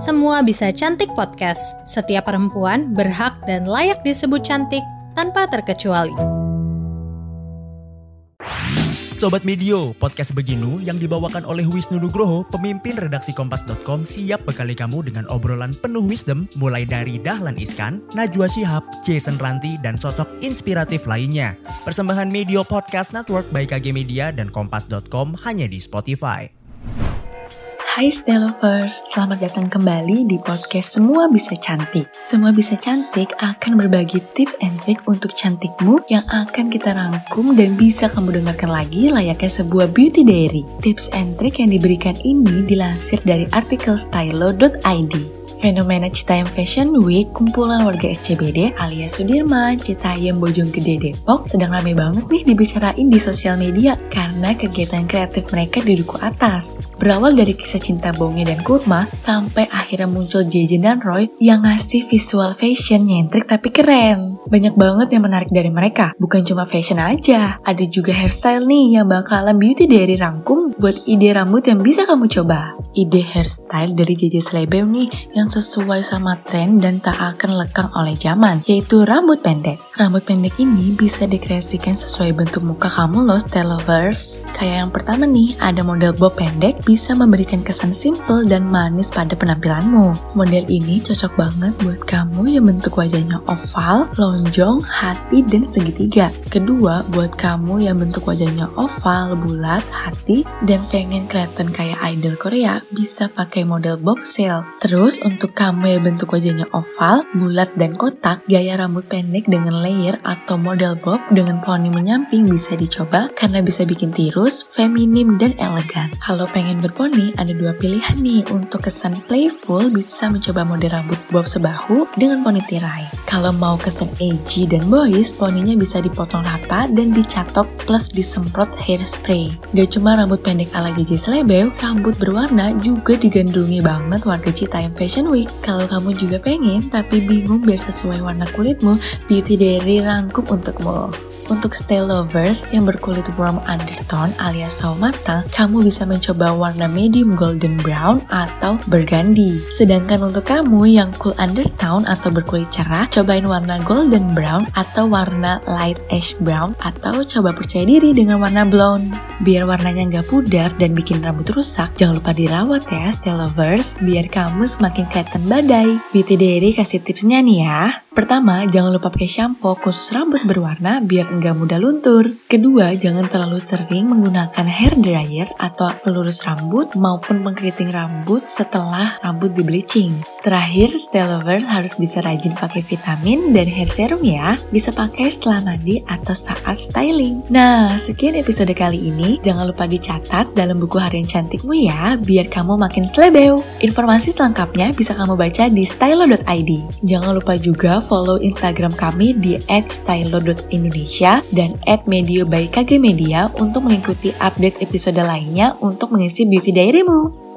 Semua Bisa Cantik Podcast. Setiap perempuan berhak dan layak disebut cantik tanpa terkecuali. Sobat Medio, podcast Beginu yang dibawakan oleh Wisnu Nugroho, pemimpin redaksi Kompas.com siap bekali kamu dengan obrolan penuh wisdom mulai dari Dahlan Iskan, Najwa Shihab, Jason Ranti, dan sosok inspiratif lainnya. Persembahan Medio Podcast Network by KG Media dan Kompas.com hanya di Spotify. Hai Stay Lovers, selamat datang kembali di podcast Semua Bisa Cantik. Semua Bisa Cantik akan berbagi tips and trick untuk cantikmu yang akan kita rangkum dan bisa kamu dengarkan lagi layaknya sebuah beauty diary. Tips and trick yang diberikan ini dilansir dari artikel stylo.id. Fenomena Citayam Fashion Week, kumpulan warga SCBD alias Sudirman, Citayam, Bojonggede, Depok sedang rame banget nih dibicarain di sosial media karena kegiatan kreatif mereka di duku atas. Berawal dari kisah cinta bonge dan kurma, sampai akhirnya muncul Jejen dan Roy yang ngasih visual fashion nyentrik tapi keren. Banyak banget yang menarik dari mereka, bukan cuma fashion aja, ada juga hairstyle nih yang bakalan beauty dari rangkum buat ide rambut yang bisa kamu coba. Ide hairstyle dari JJ Slebeu nih yang sesuai sama tren dan tak akan lekang oleh zaman, yaitu rambut pendek. Rambut pendek ini bisa dikreasikan sesuai bentuk muka kamu loh, style lovers. Kayak yang pertama nih, ada model bob pendek bisa memberikan kesan simple dan manis pada penampilanmu. Model ini cocok banget buat kamu yang bentuk wajahnya oval, lonjong, hati, dan segitiga. Kedua, buat kamu yang bentuk wajahnya oval, bulat, hati, dan pengen kelihatan kayak idol Korea, bisa pakai model bob silk. Terus untuk kamu yang bentuk wajahnya oval, bulat, dan kotak, gaya rambut pendek dengan layer atau model bob dengan poni menyamping bisa dicoba karena bisa bikin tirus, feminim, dan elegan. Kalau pengen berponi, ada dua pilihan nih. Untuk kesan playful, bisa mencoba model rambut bob sebahu dengan poni tirai. Kalau mau kesan edgy dan boys, poninya bisa dipotong rata dan dicatok plus disemprot hairspray. Gak cuma rambut pendek ala JJ Slebeu, rambut berwarna juga digandrungi banget warga Citayam Fashion Week. Kalau kamu juga pengen tapi bingung biar sesuai warna kulitmu, Beauty Diary rangkum untukmu. Untuk stay lovers yang berkulit warm undertone alias sawo matang, kamu bisa mencoba warna medium golden brown atau burgundy. Sedangkan untuk kamu yang cool undertone atau berkulit cerah, cobain warna golden brown atau warna light ash brown atau coba percaya diri dengan warna blonde. Biar warnanya nggak pudar dan bikin rambut rusak, jangan lupa dirawat ya stay lovers, biar kamu semakin kelihatan badai. Beauty Diary kasih tipsnya nih ya. Pertama, jangan lupa pakai shampoo khusus rambut berwarna biar enggak mudah luntur. Kedua, jangan terlalu sering menggunakan hair dryer atau pelurus rambut maupun pengkeriting rambut setelah rambut di bleaching. Terakhir, stay lover harus bisa rajin pakai vitamin dan hair serum ya. Bisa pakai setelah mandi atau saat styling. Nah, sekian episode kali ini. Jangan lupa dicatat dalam buku harian cantikmu ya, biar kamu makin slebeu. Informasi selengkapnya bisa kamu baca di stylo.id. Jangan lupa juga follow Instagram kami di @stylo.indonesia dan @medio by KG Media untuk mengikuti update episode lainnya untuk mengisi beauty diarymu.